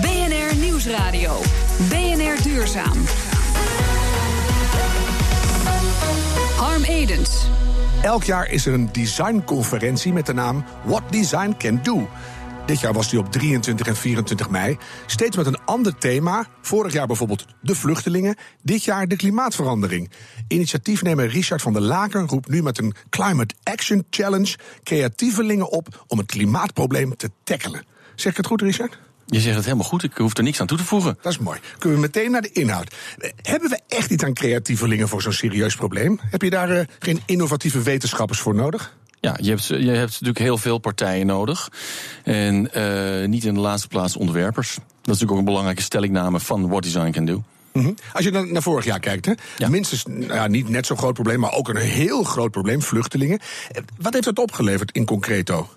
BNR Nieuwsradio. BNR Duurzaam. Harm Edens. Elk jaar is er een designconferentie met de naam What Design Can Do. Dit jaar was die op 23 en 24 mei. Steeds met een ander thema. Vorig jaar bijvoorbeeld de vluchtelingen. Dit jaar de klimaatverandering. Initiatiefnemer Richard van der Laken roept nu met een Climate Action Challenge creatievelingen op om het klimaatprobleem te tackelen. Zeg ik het goed, Richard? Je zegt het helemaal goed, ik hoef er niks aan toe te voegen. Dat is mooi. Kunnen we meteen naar de inhoud. Hebben we echt iets aan creatievelingen voor zo'n serieus probleem? Heb je daar uh, geen innovatieve wetenschappers voor nodig? Ja, je hebt, je hebt natuurlijk heel veel partijen nodig. En uh, niet in de laatste plaats ontwerpers. Dat is natuurlijk ook een belangrijke stellingname van What Design Can Do. -hmm. Als je naar, naar vorig jaar kijkt, hè? Ja. minstens nou ja, niet net zo'n groot probleem, maar ook een heel groot probleem, vluchtelingen. Wat heeft dat opgeleverd in concreto?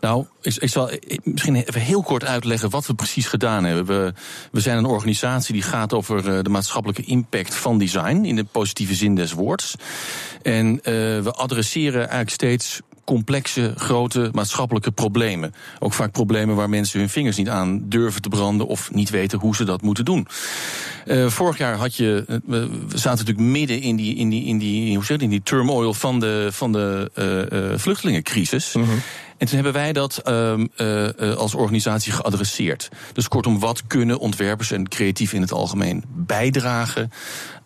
Nou, ik, ik, zal misschien even heel kort uitleggen wat we precies gedaan hebben. We, we zijn een organisatie die gaat over de maatschappelijke impact van design, in de positieve zin des woords. En uh, we adresseren eigenlijk steeds complexe, grote maatschappelijke problemen. Ook vaak problemen waar mensen hun vingers niet aan durven te branden of niet weten hoe ze dat moeten doen. Uh, vorig jaar had je, we zaten natuurlijk midden in die, in die, in die, hoe zeg je, in die turmoil van de, van de vluchtelingencrisis. -hmm. En toen hebben wij dat um, uh, als organisatie geadresseerd. Dus kortom, wat kunnen ontwerpers en creatief in het algemeen bijdragen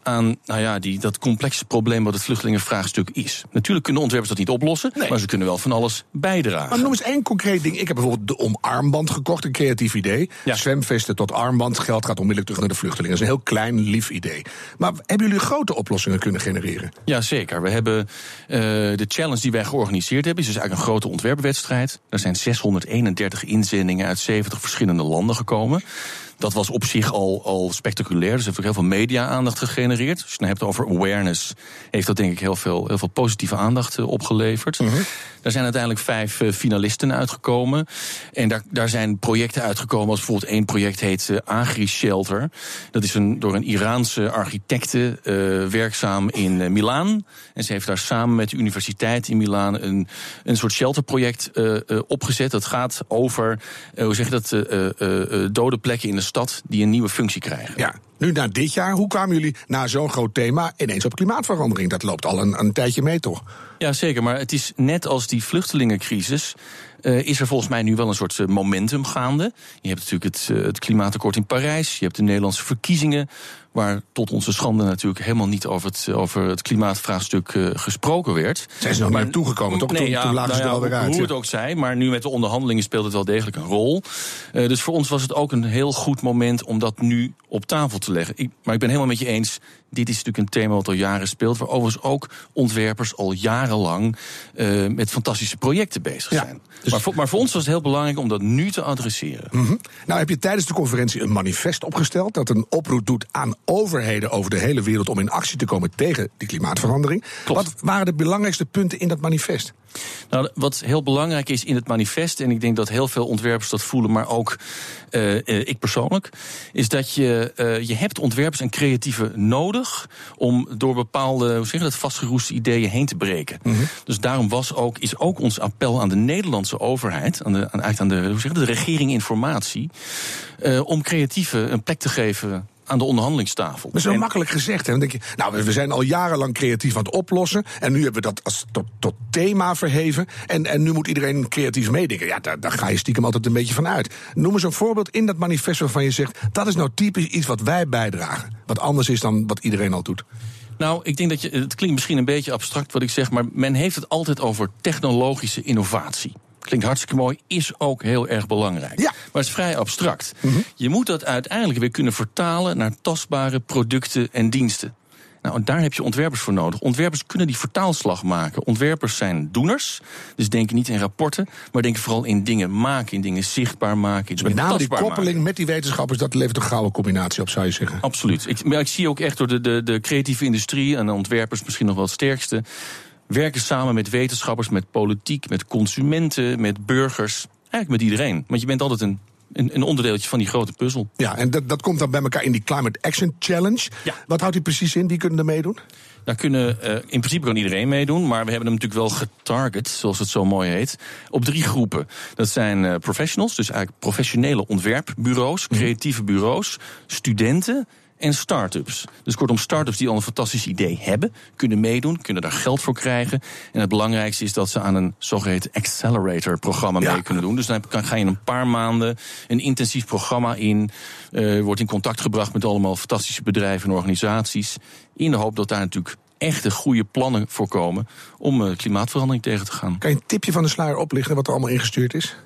aan nou ja, die, dat complexe probleem wat het vluchtelingenvraagstuk is. Natuurlijk kunnen ontwerpers dat niet oplossen, nee. maar ze kunnen wel van alles bijdragen. Maar noem eens één concreet ding. Ik heb bijvoorbeeld de omarmband gekocht, een creatief idee. Ja. Zwemvesten tot armband, geld gaat onmiddellijk terug naar de vluchtelingen. Dat is een heel klein, lief idee. Maar hebben jullie grote oplossingen kunnen genereren? Ja, zeker. We hebben uh, de challenge die wij georganiseerd hebben, is dus eigenlijk een grote ontwerpwedstrijd. Er zijn 631 inzendingen uit 70 verschillende landen gekomen. Dat was op zich al, al spectaculair. Dus heeft ook heel veel media-aandacht gegenereerd. Als je het hebt over awareness, heeft dat denk ik heel veel, heel veel positieve aandacht opgeleverd. Mm -hmm. Daar zijn uiteindelijk vijf uh, finalisten uitgekomen. En daar, daar zijn projecten uitgekomen, als bijvoorbeeld één project heet uh, Agri-Shelter. Dat is een, door een Iraanse architecte uh, werkzaam in Milaan. En ze heeft daar samen met de universiteit in Milaan een, een soort shelterproject opgezet. Dat gaat over, hoe zeg je dat, dode plekken in de stad die een nieuwe functie krijgen. Ja. Nu, na dit jaar, hoe kwamen jullie na zo'n groot thema ineens op klimaatverandering? Dat loopt al een, een tijdje mee, toch? Ja, zeker. Maar het is net als die vluchtelingencrisis. Uh, is er volgens mij nu wel een soort uh, momentum gaande. Je hebt natuurlijk het, uh, het klimaatakkoord in Parijs. Je hebt de Nederlandse verkiezingen. Waar tot onze schande natuurlijk helemaal niet over het, over het klimaatvraagstuk uh, gesproken werd. Zijn ze nog maar toegekomen, toch? Nee, toen, ja, toen lagen nou ze alweer uit. Hoe het ook zij, maar nu met de onderhandelingen speelt het wel degelijk een rol. Uh, dus voor ons was het ook een heel goed moment om dat nu op tafel te leggen. Ik, maar ik ben helemaal met je eens. Dit is natuurlijk een thema wat al jaren speelt. Waar overigens ook ontwerpers al jarenlang uh, met fantastische projecten bezig Ja, zijn. dus- Maar, voor, maar voor ons was het heel belangrijk om dat nu te adresseren. Mhm. Nou heb je tijdens de conferentie een manifest opgesteld... dat een oproep doet aan overheden over de hele wereld... om in actie te komen tegen die klimaatverandering. Klopt. Wat waren de belangrijkste punten in dat manifest? Nou, wat heel belangrijk is in het manifest, en ik denk dat heel veel ontwerpers dat voelen, maar ook uh, uh, ik persoonlijk, is dat je, uh, je hebt ontwerpers en creatieven nodig om door bepaalde, hoe zeg je dat, vastgeroeste ideeën heen te breken. Mm -hmm. Dus daarom was ook, is ook ons appel aan de Nederlandse overheid, aan de, aan, eigenlijk aan de, hoe zeg je dat, de regering informatie, om creatieven een plek te geven aan de onderhandelingstafel. Maar zo en, makkelijk gezegd. Hè? Dan denk je, nou, we zijn al jarenlang creatief aan het oplossen. En nu hebben we dat als tot, tot thema verheven. En, en nu moet iedereen creatief meedenken. Ja, daar, daar ga je stiekem altijd een beetje van uit. Noem eens een voorbeeld in dat manifest waarvan je zegt... dat is nou typisch iets wat wij bijdragen. Wat anders is dan wat iedereen al doet. Nou, ik denk dat je. Het klinkt misschien een beetje abstract wat ik zeg, maar men heeft het altijd over technologische innovatie. Klinkt hartstikke mooi, is ook heel erg belangrijk. Ja. Maar het is vrij abstract. Mm -hmm. Je moet dat uiteindelijk weer kunnen vertalen naar tastbare producten en diensten. Nou, daar heb je ontwerpers voor nodig. Ontwerpers kunnen die vertaalslag maken. Ontwerpers zijn doeners, dus denken niet in rapporten, maar denken vooral in dingen maken, in dingen zichtbaar maken. In dus met name die koppeling maken. met die wetenschappers, dat levert een gouden combinatie op, zou je zeggen. Absoluut. Ik, maar ik zie ook echt door de, de, de creatieve industrie en de ontwerpers misschien nog wel het sterkste werken samen met wetenschappers, met politiek, met consumenten, met burgers. Eigenlijk met iedereen. Want je bent altijd een een, een onderdeeltje van die grote puzzel. Ja, en dat, dat komt dan bij elkaar in die Climate Action Challenge. Ja. Wat houdt die precies in? Wie kunnen er meedoen? Daar kunnen uh, in principe kan iedereen meedoen, maar we hebben hem natuurlijk wel getarget, zoals het zo mooi heet, op drie groepen. Dat zijn uh, professionals, dus eigenlijk professionele ontwerpbureaus, creatieve bureaus, studenten en start-ups. Dus kortom, start-ups die al een fantastisch idee hebben, kunnen meedoen, kunnen daar geld voor krijgen. En het belangrijkste is dat ze aan een zogeheten accelerator-programma Ja. mee kunnen doen. Dus dan ga je in een paar maanden een intensief programma in, eh, wordt in contact gebracht met allemaal fantastische bedrijven en organisaties. In de hoop dat daar natuurlijk echte goede plannen voor komen om eh, klimaatverandering tegen te gaan. Kan je een tipje van de sluier oplichten wat er allemaal ingestuurd is?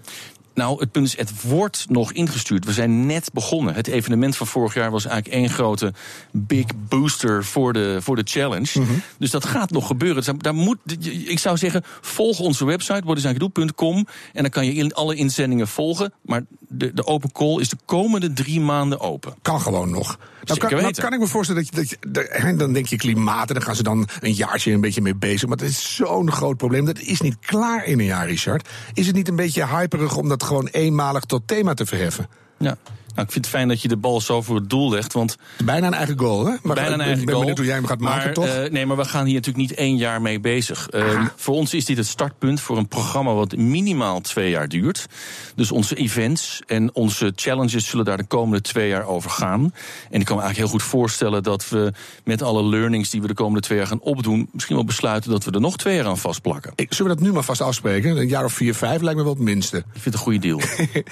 Nou, het punt is, het wordt nog ingestuurd. We zijn net begonnen. Het evenement van vorig jaar was eigenlijk één grote big booster voor de, voor de challenge. Dus dat gaat nog gebeuren. Dus daar moet, ik zou zeggen, volg onze website, whatiszakendoe.com. En dan kan je alle inzendingen volgen. Maar de, de open call is de komende drie maanden open. Kan gewoon nog. Nou kan, nou kan ik me voorstellen dat je, dat je dan denk je klimaat en dan gaan ze dan een jaartje een beetje mee bezig. Maar dat is zo'n groot probleem. Dat is niet klaar in een jaar, Richard. Is het niet een beetje hyperig om dat gewoon eenmalig tot thema te verheffen? Ja. Nou, ik vind het fijn dat je de bal zo voor het doel legt. Want Bijna een eigen goal, hè? Maar Bijna ik een ben- eigen ik ben goal. benieuwd hoe jij hem gaat maken, maar, toch? eh, nee, maar we gaan hier natuurlijk niet één jaar mee bezig. Eh, Ah. Voor ons is dit het startpunt voor een programma wat minimaal twee jaar duurt. Dus onze events en onze challenges zullen daar de komende twee jaar over gaan. En ik kan me eigenlijk heel goed voorstellen dat we met alle learnings die we de komende twee jaar gaan opdoen, misschien wel besluiten dat we er nog twee jaar aan vastplakken. Ik, zullen we dat nu maar vast afspreken? Een jaar of vier, vijf lijkt me wel het minste. Ik vind het een goede deal.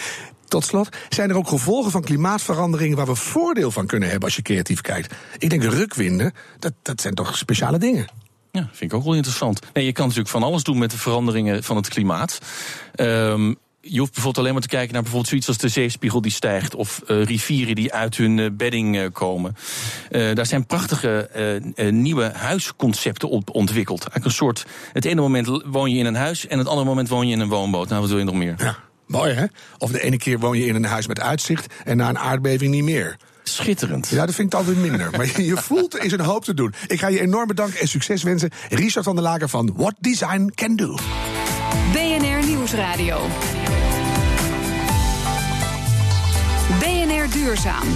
Tot slot, zijn er ook gevolgen van klimaatverandering waar we voordeel van kunnen hebben als je creatief kijkt? Ik denk rukwinden, dat, dat zijn toch speciale dingen? Ja, vind ik ook wel interessant. Nee, je kan natuurlijk van alles doen met de veranderingen van het klimaat. Ehm, je hoeft bijvoorbeeld alleen maar te kijken naar bijvoorbeeld zoiets als de zeespiegel die stijgt. Of eh, rivieren die uit hun eh, bedding eh, komen. Daar zijn prachtige nieuwe huisconcepten op ontwikkeld. Eigenlijk een soort. Het ene moment woon je in een huis en het andere moment woon je in een woonboot. Nou, wat wil je nog meer? Ja, mooi hè? Of de ene keer woon je in een huis met uitzicht en na een aardbeving niet meer. Schitterend. Ja, dat vind ik altijd minder. Maar je, je voelt, er is een hoop te doen. Ik ga je enorm bedanken en succes wensen. Richard van der Lager van What Design Can Do. BNR Nieuwsradio. BNR Duurzaam.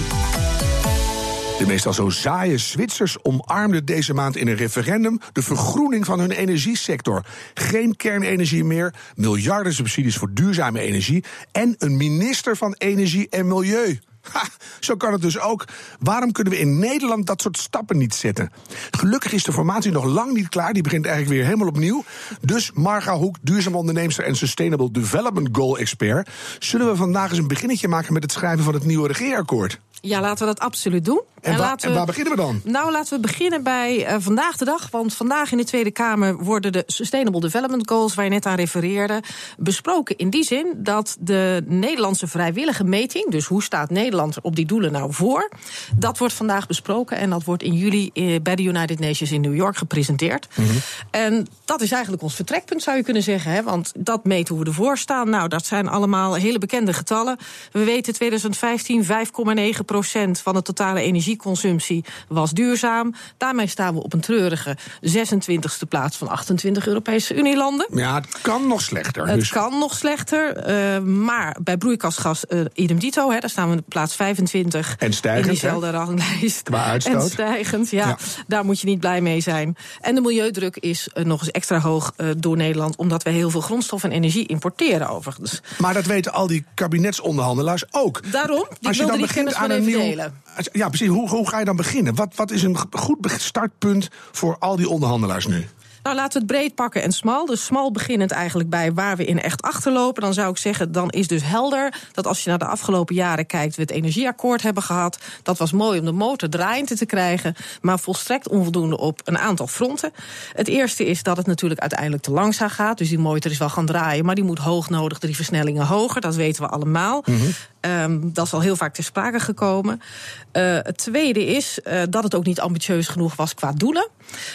De meestal zo saaie Zwitsers omarmden deze maand in een referendum de vergroening van hun energiesector. Geen kernenergie meer, miljarden subsidies voor duurzame energie en een minister van Energie en Milieu. Ha, zo kan het dus ook. Waarom kunnen we in Nederland dat soort stappen niet zetten? Gelukkig is de formatie nog lang niet klaar. Die begint eigenlijk weer helemaal opnieuw. Dus Marga Hoek, duurzaam onderneemster en Sustainable Development Goal expert. Zullen we vandaag eens een beginnetje maken met het schrijven van het nieuwe regeerakkoord? Ja, laten we dat absoluut doen. En, wa- laten en waar beginnen we dan? Nou, laten we beginnen bij eh, vandaag de dag. Want vandaag in de Tweede Kamer worden de Sustainable Development Goals, waar je net aan refereerde, besproken. In die zin dat de Nederlandse vrijwillige meting, dus hoe staat Nederland op die doelen nou voor, dat wordt vandaag besproken. En dat wordt in juli eh, bij de United Nations in New York gepresenteerd. En dat is eigenlijk ons vertrekpunt, zou je kunnen zeggen. Hè? Want dat meet hoe we ervoor staan. Nou, dat zijn allemaal hele bekende getallen. We weten 2015 5,9 procent van de totale energieconsumptie was duurzaam. Daarmee staan we op een treurige 26e plaats van 28 Europese Unielanden. Ja, het kan nog slechter. Het dus kan nog slechter, eh, maar bij broeikasgas eh idem dito, hè, daar staan we op plaats 25 En stijgend, in diezelfde ranglijst. Qua uitstoot. En stijgend, ja, Ja. Daar moet je niet blij mee zijn. En de milieudruk is eh, nog eens extra hoog eh, door Nederland, omdat we heel veel grondstof en energie importeren overigens. Maar dat weten al die kabinetsonderhandelaars ook. Daarom, die wilde die kennis wel even delen. Als- Ja, precies. Hoe, hoe ga je dan beginnen? Wat, wat is een goed startpunt voor al die onderhandelaars nu? Nou, laten we het breed pakken en smal. Dus smal beginnend eigenlijk bij waar we in echt achterlopen. Dan zou ik zeggen, dan is dus helder dat als je naar de afgelopen jaren kijkt, we het energieakkoord hebben gehad. Dat was mooi om de motor draaiende te krijgen, maar volstrekt onvoldoende op een aantal fronten. Het eerste is dat het natuurlijk uiteindelijk te langzaam gaat. Dus die motor is wel gaan draaien, maar die moet hoog nodig drie versnellingen hoger. Dat weten we allemaal. Ehm, dat is al heel vaak ter sprake gekomen. Eh, het tweede is eh, dat het ook niet ambitieus genoeg was qua doelen.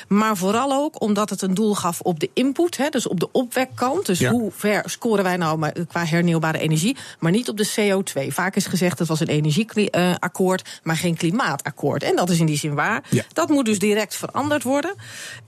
Maar vooral ook omdat het een doel gaf op de input, hè, dus op de opwekkant. Dus Ja. hoe ver scoren wij nou maar qua hernieuwbare energie, maar niet op de CO2. Vaak is gezegd het was een energieakkoord, maar geen klimaatakkoord. En dat is in die zin waar. Ja. Dat moet dus direct veranderd worden.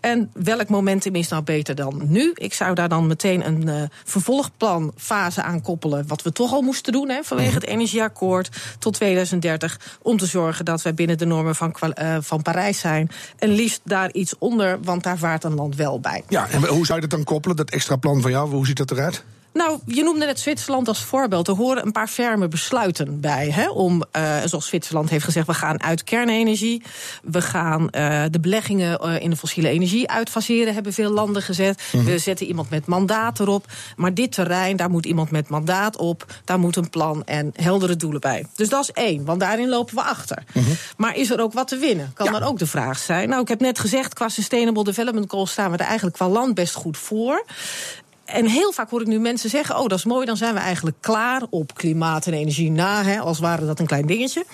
En welk momentum is nou beter dan nu? Ik zou daar dan meteen een eh, vervolgplan fase aan koppelen, wat we toch al moesten doen hè, vanwege het energieakkoord tot 2030 om te zorgen dat wij binnen de normen van, uh, van Parijs zijn. En liefst daar iets onder, want daar vaart een land wel bij. Ja, en hoe zou je dat dan koppelen, dat extra plan van jou? Hoe ziet dat eruit? Nou, je noemde net Zwitserland als voorbeeld. Er horen een paar ferme besluiten bij. Hè, om, uh, zoals Zwitserland heeft gezegd, we gaan uit kernenergie. We gaan uh, de beleggingen uh, in de fossiele energie uitfaseren, hebben veel landen gezet. Mm. We zetten iemand met mandaat erop. Maar dit terrein, daar moet iemand met mandaat op. Daar moet een plan en heldere doelen bij. Dus dat is één, want daarin lopen we achter. Mm -hmm. Maar is er ook wat te winnen? Kan ja. dan ook de vraag zijn. Nou, ik heb net gezegd, qua Sustainable Development Goals staan we er eigenlijk qua land best goed voor en heel vaak hoor ik nu mensen zeggen: Oh, dat is mooi, dan zijn we eigenlijk klaar op klimaat en energie na, hè, als ware dat een klein dingetje.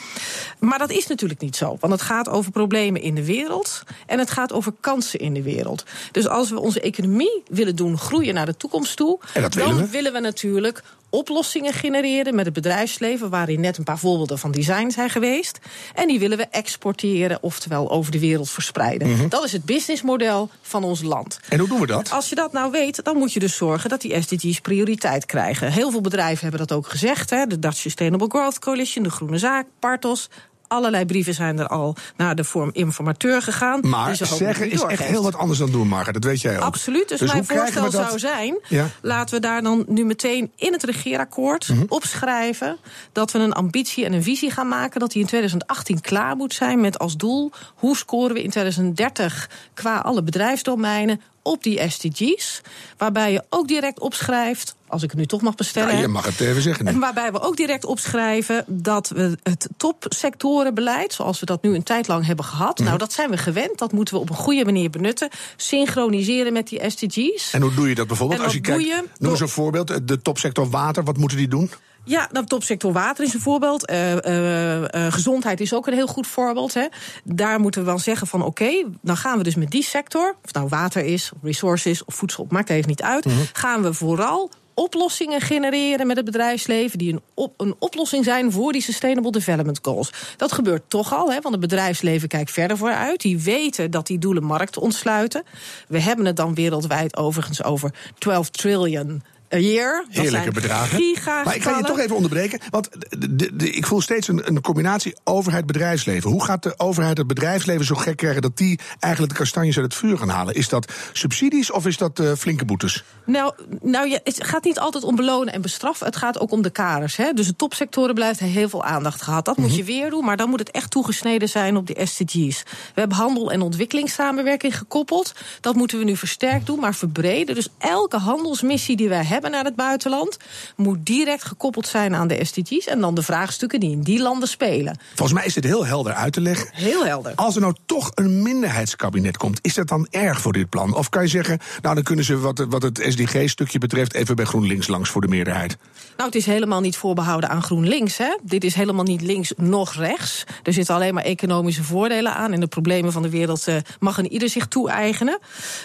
Maar dat is natuurlijk niet zo, want het gaat over problemen in de wereld en het gaat over kansen in de wereld. Dus als we onze economie willen doen groeien naar de toekomst toe, dan willen we. willen we natuurlijk oplossingen genereren met het bedrijfsleven, waarin net een paar voorbeelden van design zijn geweest. En die willen we exporteren, oftewel over de wereld verspreiden. Mm -hmm. Dat is het businessmodel van ons land. En hoe doen we dat? Als je dat nou weet, dan moet je dus zorgen dat die SDG's prioriteit krijgen. Heel veel bedrijven hebben dat ook gezegd. Hè? De Dutch Sustainable Growth Coalition, de Groene Zaak, Partos allerlei brieven zijn er al naar de vorm informateur gegaan. Maar zeggen is echt heel wat anders dan doen, Marga. Dat weet jij ook. Absoluut. Dus, dus mijn voorstel zou zijn... Ja? laten we daar dan nu meteen in het regeerakkoord mm -hmm. opschrijven... dat we een ambitie en een visie gaan maken... dat die in 2018 klaar moet zijn met als doel... hoe scoren we in 2030 qua alle bedrijfsdomeinen op die SDG's. Waarbij je ook direct opschrijft als ik het nu toch mag bestellen. Ja, je mag het even zeggen. Waarbij we ook direct opschrijven dat we het topsectorenbeleid, zoals we dat nu een tijd lang hebben gehad, mm. nou dat zijn we gewend, dat moeten we op een goede manier benutten, synchroniseren met die SDG's. En hoe doe je dat bijvoorbeeld? Als je kijkt, je noem eens een voorbeeld, de topsector water, wat moeten die doen? Ja, de topsector water is een voorbeeld. Uh, uh, uh, gezondheid is ook een heel goed voorbeeld. Hè. Daar moeten we wel zeggen van oké, okay, dan gaan we dus met die sector, of het nou water is, resources of voedsel, maakt even niet uit, -hmm. gaan we vooral oplossingen genereren met het bedrijfsleven die een, op, een oplossing zijn voor die Sustainable Development Goals. Dat gebeurt toch al, hè, want het bedrijfsleven kijkt verder vooruit. Die weten dat die doelen markten ontsluiten. We hebben het dan wereldwijd overigens over 12 trillion a year. Heerlijke bedragen. Maar ik ga je toch even onderbreken. Want de, de, de, ik voel steeds een, een combinatie overheid-bedrijfsleven. Hoe gaat de overheid het bedrijfsleven zo gek krijgen dat die eigenlijk de kastanjes uit het vuur gaan halen? Is dat subsidies of is dat uh, flinke boetes? Nou, nou ja, het gaat niet altijd om belonen en bestraffen. Het gaat ook om de kaders. Hè. Dus de topsectoren heeft heel veel aandacht gehad. Dat mm -hmm. moet je weer doen, maar dan moet het echt toegesneden zijn op de SDG's. We hebben handel- en ontwikkelingssamenwerking gekoppeld. Dat moeten we nu versterkt doen, maar verbreden. Dus elke handelsmissie die wij hebben hebben naar het buitenland, moet direct gekoppeld zijn aan de SDG's en dan de vraagstukken die in die landen spelen. Volgens mij is dit heel helder uit te leggen. Heel helder. Als er nou toch een minderheidskabinet komt, is dat dan erg voor dit plan? Of kan je zeggen, nou dan kunnen ze wat, wat het SDG-stukje betreft even bij GroenLinks langs voor de meerderheid? Nou, het is helemaal niet voorbehouden aan GroenLinks. Hè? Dit is helemaal niet links noch rechts. Er zitten alleen maar economische voordelen aan. En de problemen van de wereld uh, mag een ieder zich toe-eigenen.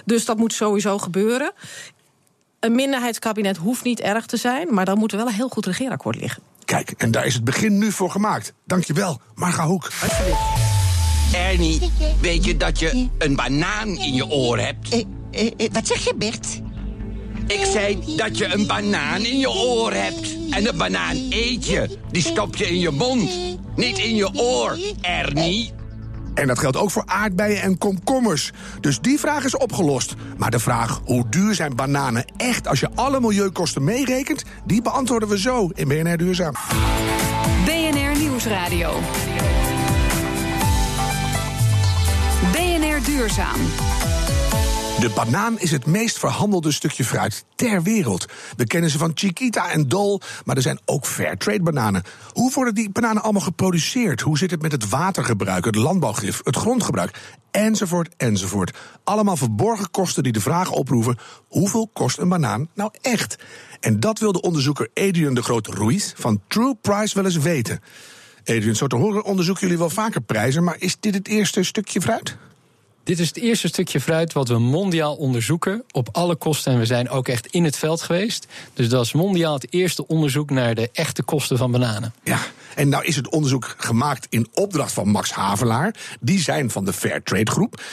Dus dat moet sowieso gebeuren. Een minderheidskabinet hoeft niet erg te zijn, maar dan moet er wel een heel goed regeerakkoord liggen. Kijk, en daar is het begin nu voor gemaakt. Dankjewel, Marga Hoek. Ernie, weet je dat je een banaan in je oor hebt? Eh, eh, eh, wat zeg je, Bert? Ik zei dat je een banaan in je oor hebt. En een banaan eet je. Die stop je in je mond. Niet in je oor, Ernie. En dat geldt ook voor aardbeien en komkommers. Dus die vraag is opgelost. Maar de vraag hoe duur zijn bananen echt als je alle milieukosten meerekent, die beantwoorden we zo in BNR Duurzaam. BNR Nieuwsradio. BNR Duurzaam. De banaan is het meest verhandelde stukje fruit ter wereld. We kennen ze van Chiquita en Dol, maar er zijn ook Fairtrade bananen. Hoe worden die bananen allemaal geproduceerd? Hoe zit het met het watergebruik, het landbouwgif, het grondgebruik? Enzovoort, enzovoort. Allemaal verborgen kosten die de vraag oproepen: hoeveel kost een banaan nou echt? En dat wil de onderzoeker Adrian de Groot Ruiz van True Price wel eens weten. Adrian, zo te horen onderzoeken jullie wel vaker prijzen, maar is dit het eerste stukje fruit? Dit is het eerste stukje fruit wat we mondiaal onderzoeken op alle kosten. En we zijn ook echt in het veld geweest. Dus dat is mondiaal het eerste onderzoek naar de echte kosten van bananen. Ja, en nou is het onderzoek gemaakt in opdracht van Max Havelaar. Die zijn van de Fair Trade Groep.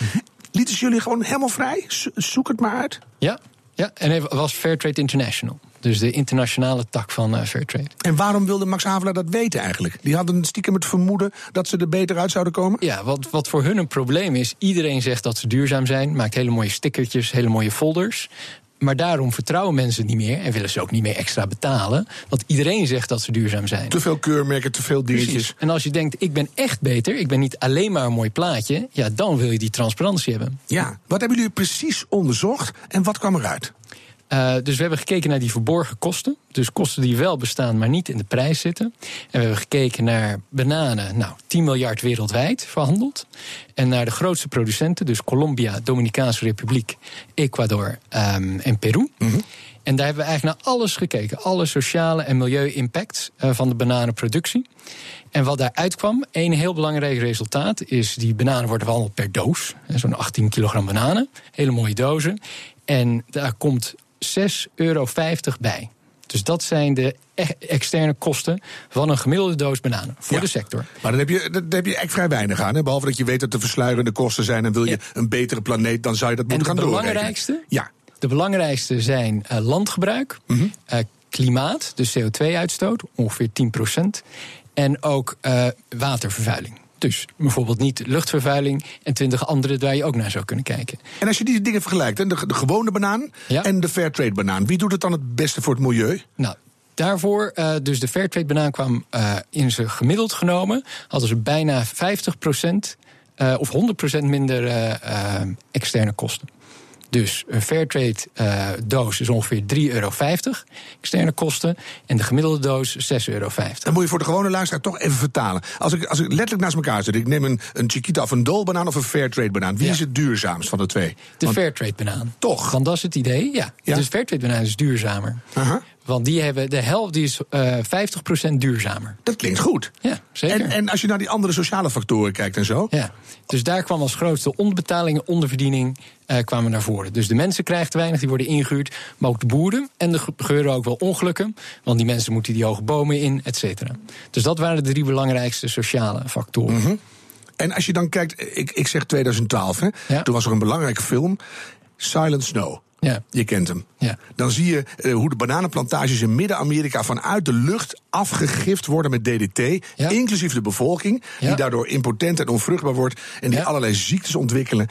Lieten ze jullie gewoon helemaal vrij? Zoek het maar uit. Ja, ja, en het was Fairtrade International. Dus de internationale tak van uh, Fairtrade. En waarom wilde Max Havelaar dat weten eigenlijk? Die hadden stiekem het vermoeden dat ze er beter uit zouden komen? Ja, wat, wat voor hun een probleem is... iedereen zegt dat ze duurzaam zijn, maakt hele mooie stickertjes, hele mooie folders... Maar daarom vertrouwen mensen niet meer en willen ze ook niet meer extra betalen. Want iedereen zegt dat ze duurzaam zijn. Te veel keurmerken, te veel dingetjes. Precies. En als je denkt, ik ben echt beter, ik ben niet alleen maar een mooi plaatje, ja, dan wil je die transparantie hebben. Ja, wat hebben jullie precies onderzocht en wat kwam eruit? Uh, dus we hebben gekeken naar die verborgen kosten. Dus kosten die wel bestaan, maar niet in de prijs zitten. En we hebben gekeken naar bananen, nou, 10 miljard wereldwijd verhandeld. En naar de grootste producenten, dus Colombia, Dominicaanse Republiek, Ecuador um, en Peru. Mm -hmm. En daar hebben we eigenlijk naar alles gekeken. Alle sociale en milieu-impacts uh, van de bananenproductie. En wat daaruit kwam, één heel belangrijk resultaat... is die bananen worden verhandeld per doos. Zo'n 18 kilogram bananen. Hele mooie dozen. En daar komt 6,50 euro bij. Dus dat zijn de externe kosten van een gemiddelde doos bananen voor ja. de sector. Maar dan heb je, dan heb je echt vrij weinig aan. Hè? Behalve dat je weet dat er versluierende kosten zijn en wil je ja. een betere planeet, dan zou je dat moeten gaan doen. De belangrijkste? Ja. De belangrijkste zijn uh, landgebruik, mm -hmm. uh, klimaat, dus CO2-uitstoot, ongeveer 10%. En ook uh, watervervuiling. Dus bijvoorbeeld niet luchtvervuiling en twintig andere waar je ook naar zou kunnen kijken. En als je die dingen vergelijkt, de, de gewone banaan ja. en de fairtrade banaan, wie doet het dan het beste voor het milieu? Nou, Daarvoor, uh, dus de Fairtrade banaan kwam uh, in zijn gemiddeld genomen, hadden ze bijna 50% uh, of 100% minder externe kosten. Dus een Fairtrade uh, doos is ongeveer 3,50 euro externe kosten. En de gemiddelde doos 6,50 euro. Dan moet je voor de gewone luisteraar toch even vertalen. Als ik, als ik letterlijk naast elkaar zet, ik neem een, een Chiquita of een Dolbanaan of een Fairtrade banaan. Wie ja. is het duurzaamst van de twee? De Want, Fairtrade banaan. Toch? Want dat is het idee, ja. ja? Dus Fairtrade banaan is duurzamer. Uh -huh. Want die hebben de helft die is uh, 50% duurzamer. Dat klinkt goed. Ja, zeker. En, en als je naar die andere sociale factoren kijkt en zo. Ja. Dus daar kwam als grootste onderbetaling en onderverdiening uh, kwamen naar voren. Dus de mensen krijgen te weinig, die worden ingehuurd. Maar ook de boeren. En er gebeuren ook wel ongelukken. Want die mensen moeten die hoge bomen in, et cetera. Dus dat waren de drie belangrijkste sociale factoren. Mm -hmm. En als je dan kijkt, ik, ik zeg 2012, hè, ja. toen was er een belangrijke film, Silent Snow. Ja. Je kent hem. Ja. Dan zie je uh, hoe de bananenplantages in Midden-Amerika vanuit de lucht afgegift worden met DDT. Ja. Inclusief de bevolking, ja. die daardoor impotent en onvruchtbaar wordt. En die allerlei ziektes ontwikkelen.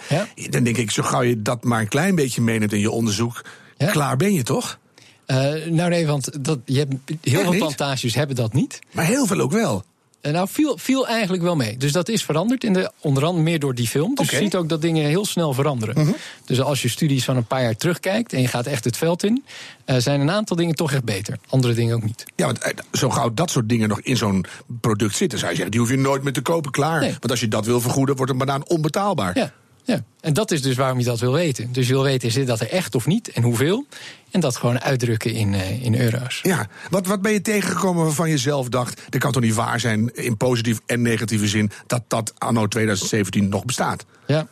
Dan denk ik, zo gauw je dat maar een klein beetje meeneemt in je onderzoek. Klaar ben je toch? Uh, nou nee, want dat, je hebt, heel Echt veel niet? plantages hebben dat niet. Maar heel veel ook wel. Uh, nou, viel, viel eigenlijk wel mee. Dus dat is veranderd, in de, onder andere meer door die film. Dus je ziet ook dat dingen heel snel veranderen. Mhm. Dus als je studies van een paar jaar terugkijkt en je gaat echt het veld in, uh, zijn een aantal dingen toch echt beter. Andere dingen ook niet. Ja, want eh, zo gauw dat soort dingen nog in zo'n product zitten, zou je zeggen, die hoef je nooit meer te kopen, klaar. Nee. Want als je dat wil vergoeden, wordt een banaan onbetaalbaar. Ja, ja. En dat is dus waarom je dat wil weten. Dus je wil weten, zit dat er echt of niet en hoeveel? En dat gewoon uitdrukken in, uh, in euro's. Ja, wat, wat ben je tegengekomen waarvan je zelf dacht... dit kan toch niet waar zijn, in positief en negatieve zin... dat dat anno 2017 nog bestaat? Ja,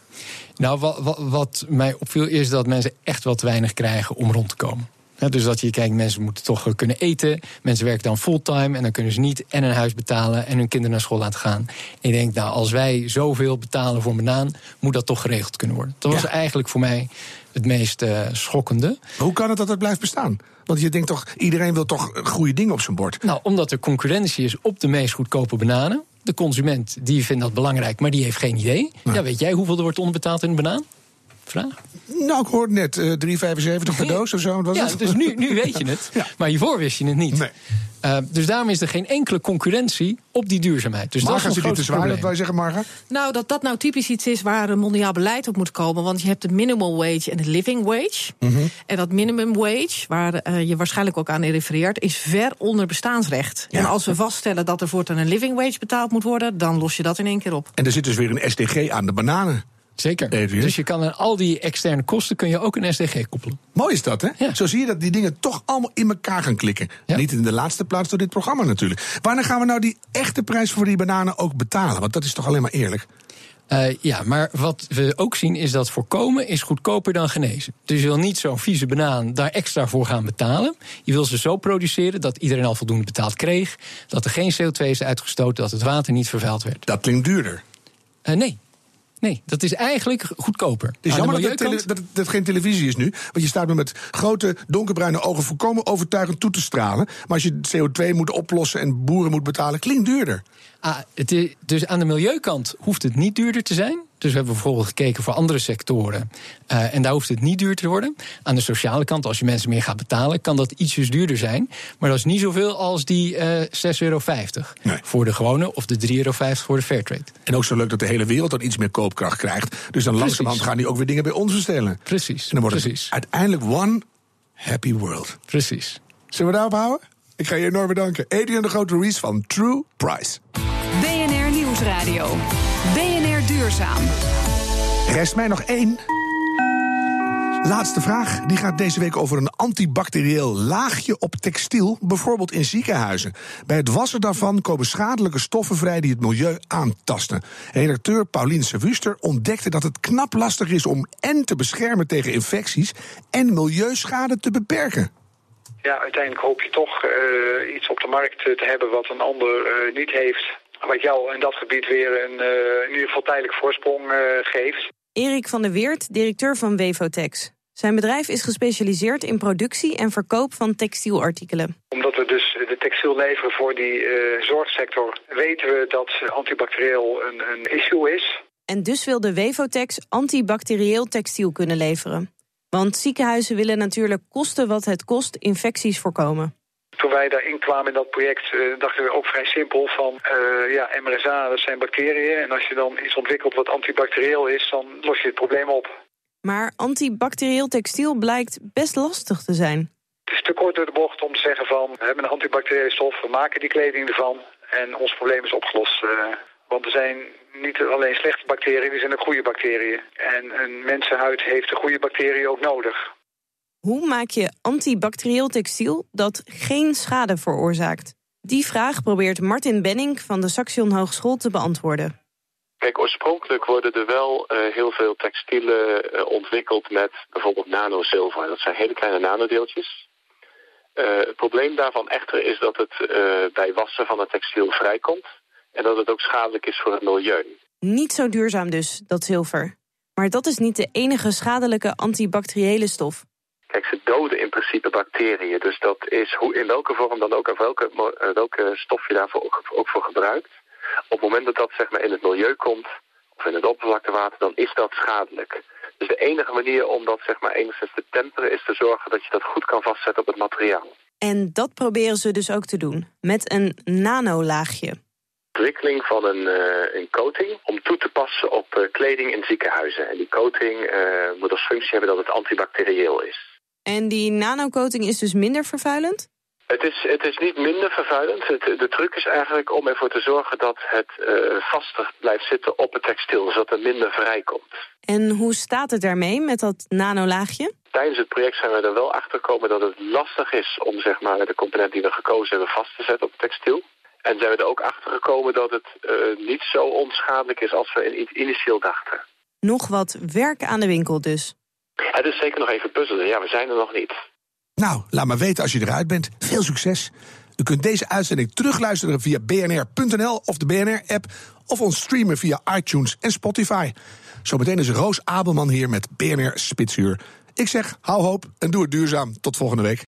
nou wat, wat, wat mij opviel is dat mensen echt wat weinig krijgen om rond te komen. Ja, dus dat je kijkt, mensen moeten toch kunnen eten. Mensen werken dan fulltime en dan kunnen ze niet en een huis betalen en hun kinderen naar school laten gaan. En ik denk, nou, als wij zoveel betalen voor een banaan, moet dat toch geregeld kunnen worden. Dat was Ja. eigenlijk voor mij het meest uh, schokkende. Hoe kan het dat het blijft bestaan? Want je denkt toch, iedereen wil toch goede dingen op zijn bord. Nou, omdat er concurrentie is op de meest goedkope bananen. De consument die vindt dat belangrijk, maar die heeft geen idee. Ja, weet jij hoeveel er wordt onderbetaald in een banaan? Vraag. Nou, ik hoorde net eh 3,75 per doos of zo. Was Ja, het? dus nu, nu weet je het. Ja. Maar hiervoor wist je het niet. Nee. Uh, dus daarom is er geen enkele concurrentie op die duurzaamheid. Dus Marga, dat is dit te dat wij zeggen, Marga? Nou, dat dat nou typisch iets is waar een mondiaal beleid op moet komen. Want je hebt het minimum wage en het living wage. En dat minimum wage, waar eh, je waarschijnlijk ook aan refereert, is ver onder bestaansrecht. Ja. En als we vaststellen dat er voortaan een living wage betaald moet worden, dan los je dat in één keer op. En er zit dus weer een SDG aan de bananen. Zeker. Dus je kan aan al die externe kosten kun je ook een SDG koppelen. Mooi is dat, hè? Ja. Zo zie je dat die dingen toch allemaal in elkaar gaan klikken. Ja. Niet in de laatste plaats door dit programma natuurlijk. Wanneer gaan we nou die echte prijs voor die bananen ook betalen? Want dat is toch alleen maar eerlijk? Uh, ja, maar wat we ook zien is dat voorkomen is goedkoper dan genezen. Dus je wil niet zo'n vieze banaan daar extra voor gaan betalen. Je wil ze zo produceren dat iedereen al voldoende betaald kreeg. Dat er geen CO2 is uitgestoten, dat het water niet vervuild werd. Dat klinkt duurder. Uh, nee. Nee, dat is eigenlijk goedkoper. Het is jammer dat tele- dat, geen televisie is nu. Want je staat me met grote donkerbruine ogen volkomen overtuigend toe te stralen. Maar als je CO2 moet oplossen en boeren moet betalen, klinkt duurder. Ah, het is, dus aan de milieukant hoeft het niet duurder te zijn. Dus we hebben bijvoorbeeld gekeken voor andere sectoren. eh, en daar hoeft het niet duurder te worden. Aan de sociale kant, als je mensen meer gaat betalen, kan dat ietsjes duurder zijn. Maar dat is niet zoveel als die eh 6,50 euro Nee. voor de gewone of de 3,50 euro voor de Fairtrade. En ook zo leuk dat de hele wereld dan iets meer koopkracht krijgt. Dus dan langzamerhand gaan die ook weer dingen bij ons bestellen. Precies. En dan wordt precies. het uiteindelijk one happy world. Precies. Zullen we daarop houden? Ik ga je enorm bedanken. Adrian de Grote Rees van True Price. BNR Nieuwsradio. Duurzaam. Rest mij nog één. Laatste vraag. Die gaat deze week over een antibacterieel laagje op textiel, bijvoorbeeld in ziekenhuizen. Bij het wassen daarvan komen schadelijke stoffen vrij die het milieu aantasten. Redacteur Paulien Sewuster ontdekte dat het knap lastig is om en te beschermen tegen infecties en milieuschade te beperken. ja, uiteindelijk hoop je toch eh, iets op de markt te hebben wat een ander eh, niet heeft. Wat jou in dat gebied weer een, eh, in ieder geval tijdelijk voorsprong eh, geeft. Erik van der Weert, directeur van Wevotex. Zijn bedrijf is gespecialiseerd in productie en verkoop van textielartikelen. Omdat we dus de textiel leveren voor die eh, zorgsector, weten we dat antibacterieel een, een issue is. En dus wil de Wevotex antibacterieel textiel kunnen leveren. Want ziekenhuizen willen natuurlijk kosten wat het kost infecties voorkomen. Toen wij daarin kwamen in dat project, eh, dachten we ook vrij simpel van eh, ja, MRSA, dat zijn bacteriën. En als je dan iets ontwikkelt wat antibacterieel is, dan los je het probleem op. Maar antibacterieel textiel blijkt best lastig te zijn. Het is te kort door de bocht om te zeggen van we hebben een antibacteriële stof, we maken die kleding ervan en ons probleem is opgelost. eh. want er zijn niet alleen slechte bacteriën, er zijn ook goede bacteriën. En een mensenhuid heeft de goede bacteriën ook nodig. Hoe maak je antibacterieel textiel dat geen schade veroorzaakt? Die vraag probeert Martin Benning van de Saxion Hogeschool te beantwoorden. Kijk, oorspronkelijk worden er wel eh, heel veel textielen eh, ontwikkeld met bijvoorbeeld nanozilver. Dat zijn hele kleine nanodeeltjes. Eh, het probleem daarvan echter is dat het bij wassen van het textiel vrijkomt. En dat het ook schadelijk is voor het milieu. Niet zo duurzaam dus, dat zilver. Maar dat is niet de enige schadelijke antibacteriële stof. Kijk, ze doden in principe bacteriën. Dus dat is hoe, in welke vorm dan ook, of welke, eh, welke stof je daarvoor ook, ook voor gebruikt. Op het moment dat dat zeg maar, in het milieu komt, of in het oppervlaktewater, dan is dat schadelijk. Dus de enige manier om dat zeg maar, enigszins te temperen is te zorgen dat je dat goed kan vastzetten op het materiaal. En dat proberen ze dus ook te doen, met een nanolaagje. Ontwikkeling van een, eh, een coating om toe te passen op eh, kleding in ziekenhuizen. En die coating moet als functie hebben dat het antibacterieel is. En die nanocoating is dus minder vervuilend? Het is, het is niet minder vervuilend. Het, de truc is eigenlijk om ervoor te zorgen dat het eh, vaster blijft zitten op het textiel, zodat er minder vrijkomt. En hoe staat het daarmee met dat nanolaagje? Tijdens het project zijn we er wel achter gekomen dat het lastig is om zeg maar, de component die we gekozen hebben vast te zetten op het textiel. En zijn we er ook achter gekomen dat het eh, niet zo onschadelijk is als we in, initieel dachten. Nog wat werk aan de winkel dus. Het is zeker nog even puzzelen. Ja, we zijn er nog niet. Nou, laat maar weten als je eruit bent. Veel succes. U kunt deze uitzending terugluisteren via bnr.nl of de BNR-app... of ons streamen via iTunes en Spotify. Zometeen is Roos Abelman hier met BNR Spitsuur. Ik zeg, hou hoop en doe het duurzaam. Tot volgende week.